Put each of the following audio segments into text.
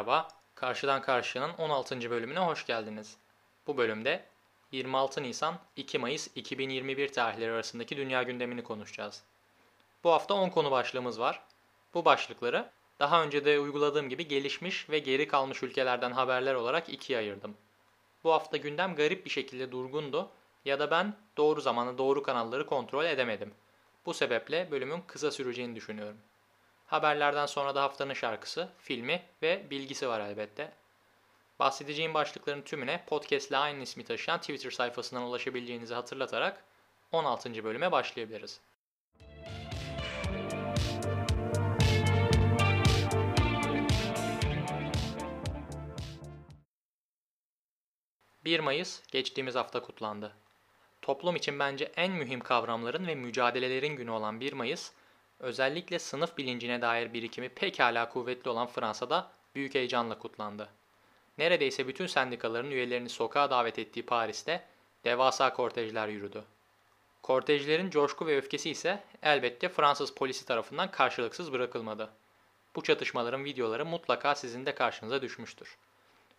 Merhaba, Karşıdan Karşıya'nın 16. bölümüne hoş geldiniz. Bu bölümde 26 Nisan 2 Mayıs 2021 tarihleri arasındaki dünya gündemini konuşacağız. Bu hafta 10 konu başlığımız var. Bu başlıkları daha önce de uyguladığım gibi gelişmiş ve geri kalmış ülkelerden haberler olarak ikiye ayırdım. Bu hafta gündem garip bir şekilde durgundu ya da ben doğru zamanı doğru kanalları kontrol edemedim. Bu sebeple bölümün kısa süreceğini düşünüyorum. Haberlerden sonra da haftanın şarkısı, filmi ve bilgisi var elbette. Bahsedeceğim başlıkların tümüne podcast ile aynı ismi taşıyan Twitter sayfasından ulaşabileceğinizi hatırlatarak 16. bölüme başlayabiliriz. 1 Mayıs geçtiğimiz hafta kutlandı. Toplum için bence en mühim kavramların ve mücadelelerin günü olan 1 Mayıs, özellikle sınıf bilincine dair birikimi pekala kuvvetli olan Fransa'da büyük heyecanla kutlandı. Neredeyse bütün sendikaların üyelerini sokağa davet ettiği Paris'te devasa kortejler yürüdü. Kortejlerin coşku ve öfkesi ise elbette Fransız polisi tarafından karşılıksız bırakılmadı. Bu çatışmaların videoları mutlaka sizin de karşınıza düşmüştür.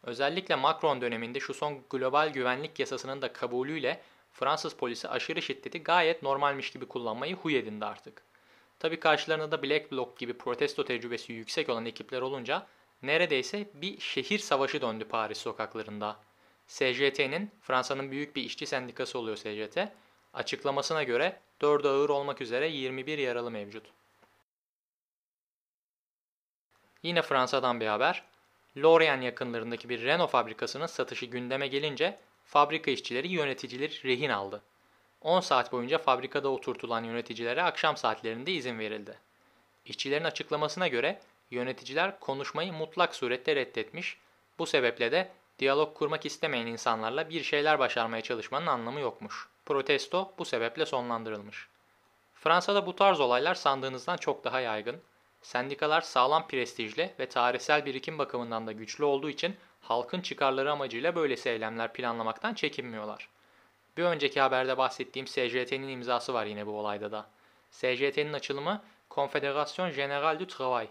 Özellikle Macron döneminde şu son global güvenlik yasasının da kabulüyle Fransız polisi aşırı şiddeti gayet normalmiş gibi kullanmayı huy edindi artık. Tabi karşılarında da Black Bloc gibi protesto tecrübesi yüksek olan ekipler olunca neredeyse bir şehir savaşı döndü Paris sokaklarında. SJT'nin, Fransa'nın büyük bir işçi sendikası oluyor SJT, açıklamasına göre 4 ağır olmak üzere 21 yaralı mevcut. Yine Fransa'dan bir haber. Lorient yakınlarındaki bir Renault fabrikasının satışı gündeme gelince fabrika işçileri yöneticileri rehin aldı. 10 saat boyunca fabrikada oturtulan yöneticilere akşam saatlerinde izin verildi. İşçilerin açıklamasına göre yöneticiler konuşmayı mutlak surette reddetmiş, bu sebeple de diyalog kurmak istemeyen insanlarla bir şeyler başarmaya çalışmanın anlamı yokmuş. Protesto bu sebeple sonlandırılmış. Fransa'da bu tarz olaylar sandığınızdan çok daha yaygın. Sendikalar sağlam prestijli ve tarihsel birikim bakımından da güçlü olduğu için halkın çıkarları amacıyla böylesi eylemler planlamaktan çekinmiyorlar. Bir önceki haberde bahsettiğim SJT'nin imzası var yine bu olayda da. SJT'nin açılımı Confédération Générale du Travail.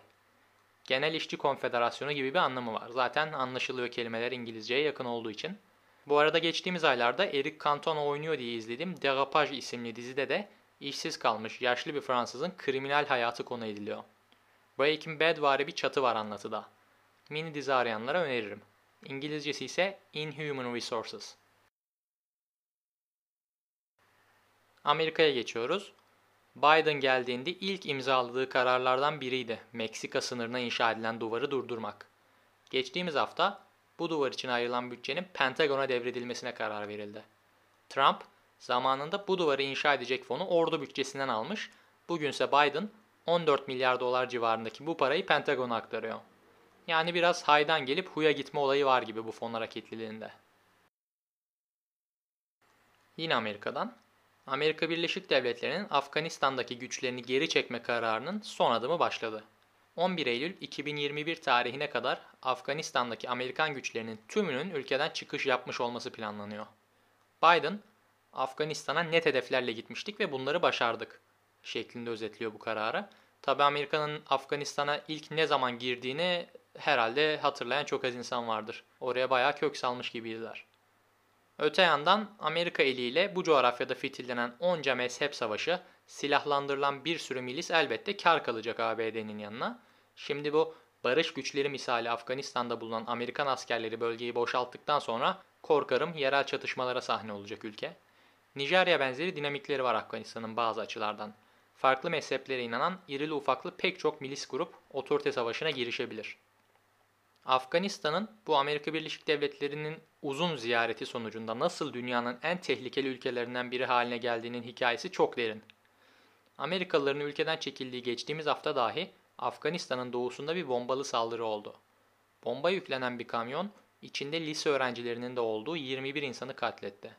Genel İşçi Konfederasyonu gibi bir anlamı var. Zaten anlaşılıyor kelimeler İngilizceye yakın olduğu için. Bu arada geçtiğimiz aylarda Eric Cantona oynuyor diye izlediğim Derapage isimli dizide de işsiz kalmış yaşlı bir Fransızın kriminal hayatı konu ediliyor. Breaking Bad vari bir çatı var anlatıda. Mini dizi arayanlara öneririm. İngilizcesi ise Inhuman Resources. Amerika'ya geçiyoruz. Biden geldiğinde ilk imzaladığı kararlardan biriydi Meksika sınırına inşa edilen duvarı durdurmak. Geçtiğimiz hafta bu duvar için ayrılan bütçenin Pentagon'a devredilmesine karar verildi. Trump zamanında bu duvarı inşa edecek fonu ordu bütçesinden almış, bugünse Biden 14 milyar dolar civarındaki bu parayı Pentagon'a aktarıyor. Yani biraz haydan gelip huya gitme olayı var gibi bu fon hareketliliğinde. Yine Amerika'dan. Amerika Birleşik Devletleri'nin Afganistan'daki güçlerini geri çekme kararının son adımı başladı. 11 Eylül 2021 tarihine kadar Afganistan'daki Amerikan güçlerinin tümünün ülkeden çıkış yapmış olması planlanıyor. Biden, Afganistan'a net hedeflerle gitmiştik ve bunları başardık şeklinde özetliyor bu kararı. Tabi Amerika'nın Afganistan'a ilk ne zaman girdiğini herhalde hatırlayan çok az insan vardır. Oraya bayağı kök salmış gibiydiler. Öte yandan Amerika eliyle bu coğrafyada fitillenen onca mezhep savaşı, silahlandırılan bir sürü milis elbette kar kalacak ABD'nin yanına. Şimdi bu barış güçleri misali Afganistan'da bulunan Amerikan askerleri bölgeyi boşalttıktan sonra korkarım yerel çatışmalara sahne olacak ülke. Nijerya benzeri dinamikleri var Afganistan'ın bazı açılardan. Farklı mezheplere inanan irili ufaklı pek çok milis grup otorite savaşına girişebilir. Afganistan'ın bu Amerika Birleşik Devletleri'nin uzun ziyareti sonucunda nasıl dünyanın en tehlikeli ülkelerinden biri haline geldiğinin hikayesi çok derin. Amerikalıların ülkeden çekildiği geçtiğimiz hafta dahi Afganistan'ın doğusunda bir bombalı saldırı oldu. Bomba yüklenen bir kamyon içinde lise öğrencilerinin de olduğu 21 insanı katletti.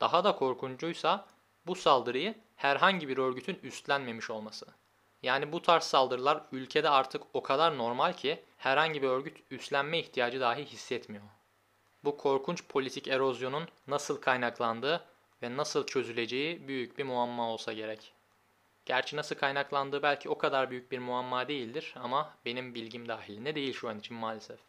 Daha da korkuncuysa bu saldırıyı herhangi bir örgütün üstlenmemiş olması. Yani bu tarz saldırılar ülkede artık o kadar normal ki herhangi bir örgüt üstlenme ihtiyacı dahi hissetmiyor. Bu korkunç politik erozyonun nasıl kaynaklandığı ve nasıl çözüleceği büyük bir muamma olsa gerek. Gerçi nasıl kaynaklandığı belki o kadar büyük bir muamma değildir ama benim bilgim dahilinde değil şu an için maalesef.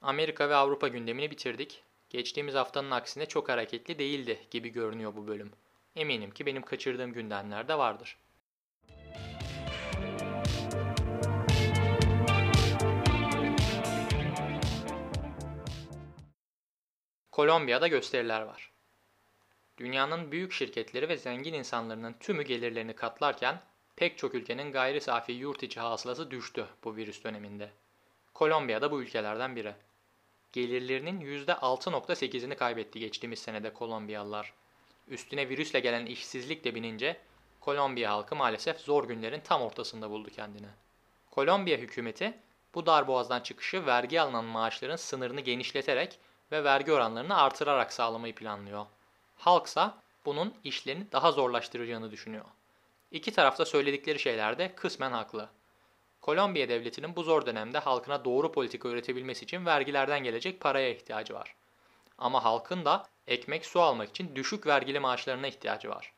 Amerika ve Avrupa gündemini bitirdik. Geçtiğimiz haftanın aksine çok hareketli değildi gibi görünüyor bu bölüm. Eminim ki benim kaçırdığım gündemler de vardır. Kolombiya'da gösteriler var. Dünyanın büyük şirketleri ve zengin insanlarının tümü gelirlerini katlarken pek çok ülkenin gayri safi yurt içi hasılası düştü bu virüs döneminde. Kolombiya da bu ülkelerden biri. Gelirlerinin %6.8'ini kaybetti geçtiğimiz senede Kolombiyalılar. Üstüne virüsle gelen işsizlik de binince Kolombiya halkı maalesef zor günlerin tam ortasında buldu kendini. Kolombiya hükümeti bu darboğazdan çıkışı vergi alınan maaşların sınırını genişleterek ve vergi oranlarını artırarak sağlamayı planlıyor. Halksa bunun işlerini daha zorlaştıracağını düşünüyor. İki tarafta söyledikleri şeyler de kısmen haklı. Kolombiya devletinin bu zor dönemde halkına doğru politika üretebilmesi için vergilerden gelecek paraya ihtiyacı var. Ama halkın da ekmek su almak için düşük vergili maaşlarına ihtiyacı var.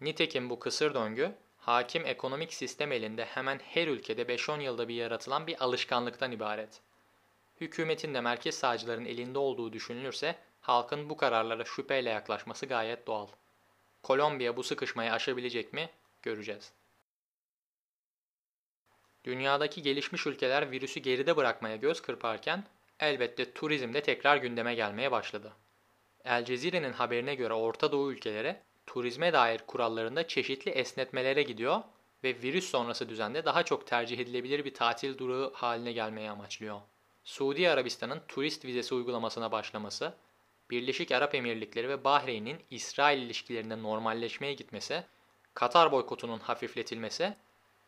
Nitekim bu kısır döngü, hakim ekonomik sistem elinde hemen her ülkede 5-10 yılda bir yaratılan bir alışkanlıktan ibaret. Hükümetin de merkez sağcıların elinde olduğu düşünülürse halkın bu kararlara şüpheyle yaklaşması gayet doğal. Kolombiya bu sıkışmayı aşabilecek mi? Göreceğiz. Dünyadaki gelişmiş ülkeler virüsü geride bırakmaya göz kırparken elbette turizm de tekrar gündeme gelmeye başladı. El Cezire'nin haberine göre Orta Doğu ülkeleri turizme dair kurallarında çeşitli esnetmelere gidiyor ve virüs sonrası düzende daha çok tercih edilebilir bir tatil durağı haline gelmeyi amaçlıyor. Suudi Arabistan'ın turist vizesi uygulamasına başlaması, Birleşik Arap Emirlikleri ve Bahreyn'in İsrail ilişkilerinde normalleşmeye gitmesi, Katar boykotunun hafifletilmesi,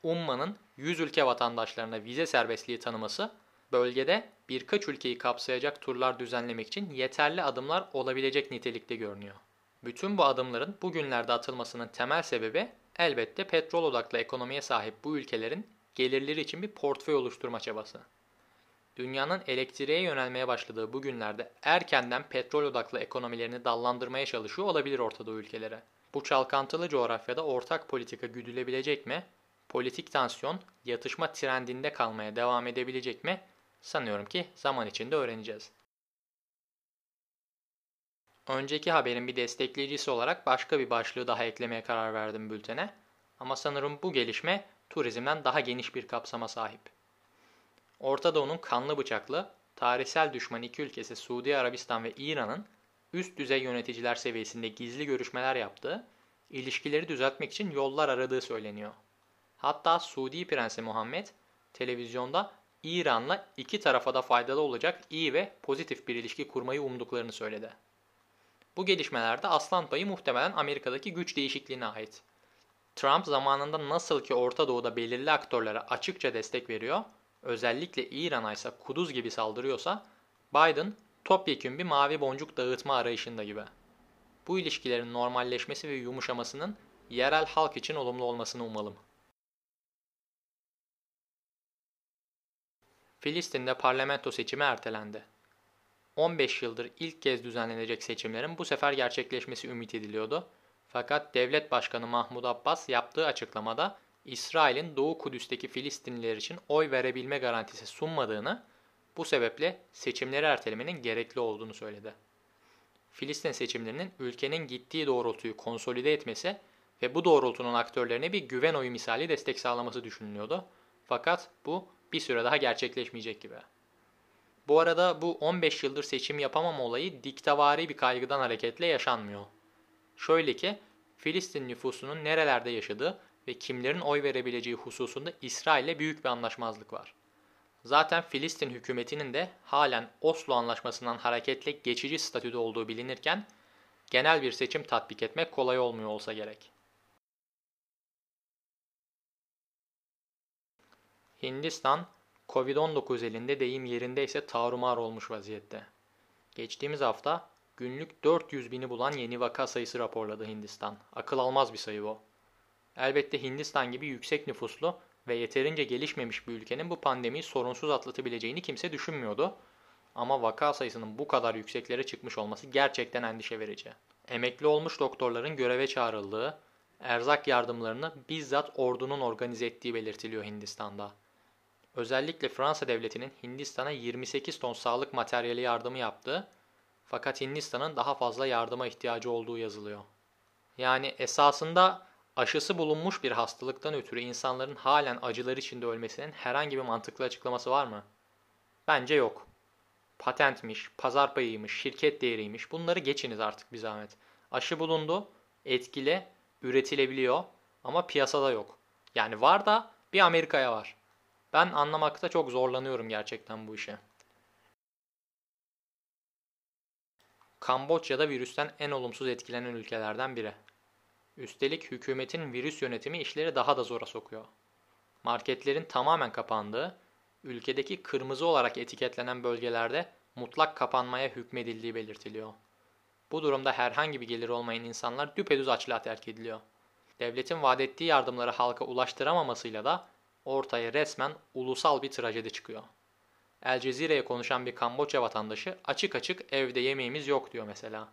UMMA'nın 100 ülke vatandaşlarına vize serbestliği tanıması, bölgede birkaç ülkeyi kapsayacak turlar düzenlemek için yeterli adımlar olabilecek nitelikte görünüyor. Bütün bu adımların bugünlerde atılmasının temel sebebi elbette petrol odaklı ekonomiye sahip bu ülkelerin gelirleri için bir portföy oluşturma çabası. Dünyanın elektriğe yönelmeye başladığı bu günlerde erkenden petrol odaklı ekonomilerini dallandırmaya çalışıyor olabilir Orta ülkelere. Bu çalkantılı coğrafyada ortak politika güdülebilecek mi? Politik tansiyon yatışma trendinde kalmaya devam edebilecek mi? Sanıyorum ki zaman içinde öğreneceğiz. Önceki haberin bir destekleyicisi olarak başka bir başlığı daha eklemeye karar verdim bültene. Ama sanırım bu gelişme turizmden daha geniş bir kapsama sahip. Orta Doğu'nun kanlı bıçaklı, tarihsel düşman iki ülkesi Suudi Arabistan ve İran'ın üst düzey yöneticiler seviyesinde gizli görüşmeler yaptığı, ilişkileri düzeltmek için yollar aradığı söyleniyor. Hatta Suudi Prensi Muhammed televizyonda İran'la iki tarafa da faydalı olacak iyi ve pozitif bir ilişki kurmayı umduklarını söyledi. Bu gelişmelerde aslan payı muhtemelen Amerika'daki güç değişikliğine ait. Trump zamanında nasıl ki Orta Doğu'da belirli aktörlere açıkça destek veriyor, özellikle İran'a ise kuduz gibi saldırıyorsa, Biden topyekün bir mavi boncuk dağıtma arayışında gibi. Bu ilişkilerin normalleşmesi ve yumuşamasının yerel halk için olumlu olmasını umalım. Filistin'de parlamento seçimi ertelendi. 15 yıldır ilk kez düzenlenecek seçimlerin bu sefer gerçekleşmesi ümit ediliyordu. Fakat devlet başkanı Mahmud Abbas yaptığı açıklamada İsrail'in Doğu Kudüs'teki Filistinliler için oy verebilme garantisi sunmadığını, bu sebeple seçimleri ertelemenin gerekli olduğunu söyledi. Filistin seçimlerinin ülkenin gittiği doğrultuyu konsolide etmesi ve bu doğrultunun aktörlerine bir güven oyu misali destek sağlaması düşünülüyordu. Fakat bu bir süre daha gerçekleşmeyecek gibi. Bu arada bu 15 yıldır seçim yapamama olayı diktavari bir kaygıdan hareketle yaşanmıyor. Şöyle ki Filistin nüfusunun nerelerde yaşadığı ve kimlerin oy verebileceği hususunda İsrail'le büyük bir anlaşmazlık var. Zaten Filistin hükümetinin de halen Oslo Anlaşması'ndan hareketle geçici statüde olduğu bilinirken genel bir seçim tatbik etmek kolay olmuyor olsa gerek. Hindistan, Covid-19 elinde deyim yerindeyse tarumar olmuş vaziyette. Geçtiğimiz hafta günlük 400 bini bulan yeni vaka sayısı raporladı Hindistan. Akıl almaz bir sayı bu. Elbette Hindistan gibi yüksek nüfuslu ve yeterince gelişmemiş bir ülkenin bu pandemiyi sorunsuz atlatabileceğini kimse düşünmüyordu. Ama vaka sayısının bu kadar yükseklere çıkmış olması gerçekten endişe verici. emekli olmuş doktorların göreve çağrıldığı, erzak yardımlarını bizzat ordunun organize ettiği belirtiliyor Hindistan'da. Özellikle Fransa devletinin Hindistan'a 28 ton sağlık materyali yardımı yaptığı fakat Hindistan'ın daha fazla yardıma ihtiyacı olduğu yazılıyor. Yani esasında aşısı bulunmuş bir hastalıktan ötürü insanların halen acılar içinde ölmesinin herhangi bir mantıklı açıklaması var mı? Bence yok. Patentmiş, pazar payıymış, şirket değeriymiş bunları geçiniz artık bir zahmet. Aşı bulundu, etkili, üretilebiliyor ama piyasada yok. Yani var da bir Amerika'ya var. Ben anlamakta çok zorlanıyorum gerçekten bu işi. Kamboçya'da virüsten en olumsuz etkilenen ülkelerden biri. Üstelik hükümetin virüs yönetimi işleri daha da zora sokuyor. Marketlerin tamamen kapandığı, ülkedeki kırmızı olarak etiketlenen bölgelerde mutlak kapanmaya hükmedildiği belirtiliyor. Bu durumda herhangi bir gelir olmayan insanlar düpedüz açlığa terk ediliyor. Devletin vaat ettiği yardımları halka ulaştıramamasıyla da ortaya resmen ulusal bir trajedi çıkıyor. El Cezire'ye konuşan bir Kamboçya vatandaşı açık açık evde yemeğimiz yok diyor mesela.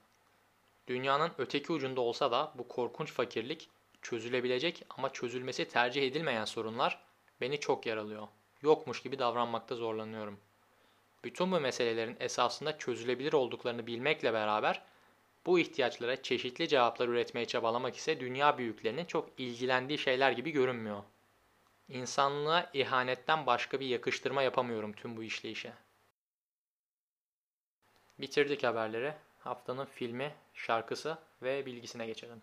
Dünyanın öteki ucunda olsa da bu korkunç fakirlik çözülebilecek ama çözülmesi tercih edilmeyen sorunlar beni çok yaralıyor. Yokmuş gibi davranmakta zorlanıyorum. Bütün bu meselelerin esasında çözülebilir olduklarını bilmekle beraber bu ihtiyaçlara çeşitli cevaplar üretmeye çabalamak ise dünya büyüklerinin çok ilgilendiği şeyler gibi görünmüyor. İnsanlığa ihanetten başka bir yakıştırma yapamıyorum tüm bu işleyişe. Bitirdik haberleri. Haftanın filmi, şarkısı ve bilgisine geçelim.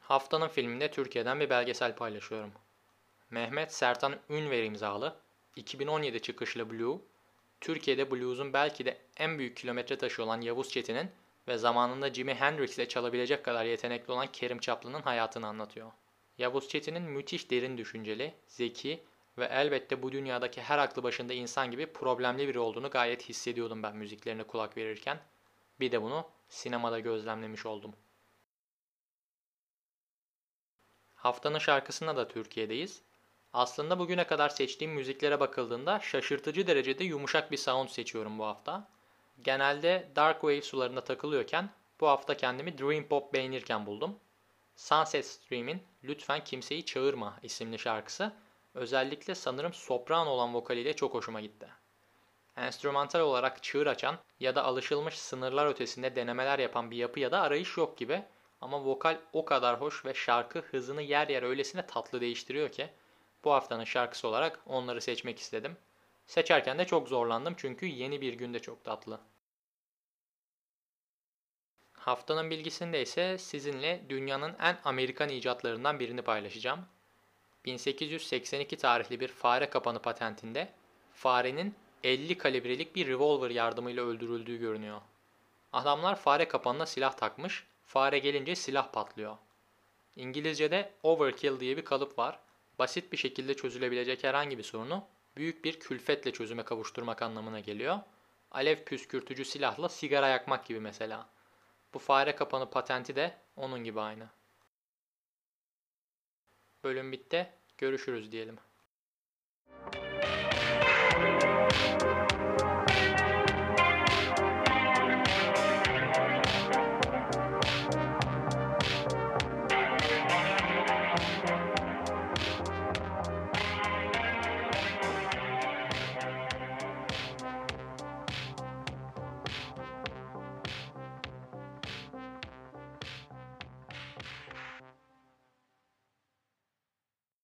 Haftanın filminde Türkiye'den bir belgesel paylaşıyorum. Mehmet Sertan Ünver imzalı 2017 çıkışlı Blue, Türkiye'de blues'un belki de en büyük kilometre taşı olan Yavuz Çetin'in ve zamanında Jimi Hendrix ile çalabilecek kadar yetenekli olan Kerim Çaplı'nın hayatını anlatıyor. Yavuz Çetin'in müthiş derin düşünceli, zeki ve elbette bu dünyadaki her aklı başında insan gibi problemli biri olduğunu gayet hissediyordum ben müziklerine kulak verirken. Bir de bunu sinemada gözlemlemiş oldum. Haftanın şarkısında da Türkiye'deyiz. Aslında bugüne kadar seçtiğim müziklere bakıldığında şaşırtıcı derecede yumuşak bir sound seçiyorum bu hafta. Genelde Dark Wave sularında takılıyorken bu hafta kendimi Dream Pop beğenirken buldum. Sunset Stream'in Lütfen Kimseyi Çağırma isimli şarkısı özellikle sanırım sopran olan vokaliyle çok hoşuma gitti. Enstrümantal olarak çığır açan ya da alışılmış sınırlar ötesinde denemeler yapan bir yapı ya da arayış yok gibi ama vokal o kadar hoş ve şarkı hızını yer yer öylesine tatlı değiştiriyor ki bu haftanın şarkısı olarak onları seçmek istedim. Seçerken de çok zorlandım çünkü yeni bir günde çok tatlı. Haftanın bilgisinde ise sizinle dünyanın en Amerikan icatlarından birini paylaşacağım. 1882 tarihli bir fare kapanı patentinde farenin 50 kalibrelik bir revolver yardımıyla öldürüldüğü görünüyor. Adamlar fare kapanına silah takmış, fare gelince silah patlıyor. İngilizce'de overkill diye bir kalıp var. Basit bir şekilde çözülebilecek herhangi bir sorunu büyük bir külfetle çözüme kavuşturmak anlamına geliyor. Alev püskürtücü silahla sigara yakmak gibi mesela. Bu fare kapanı patenti de onun gibi aynı. Bölüm bitti. Görüşürüz diyelim.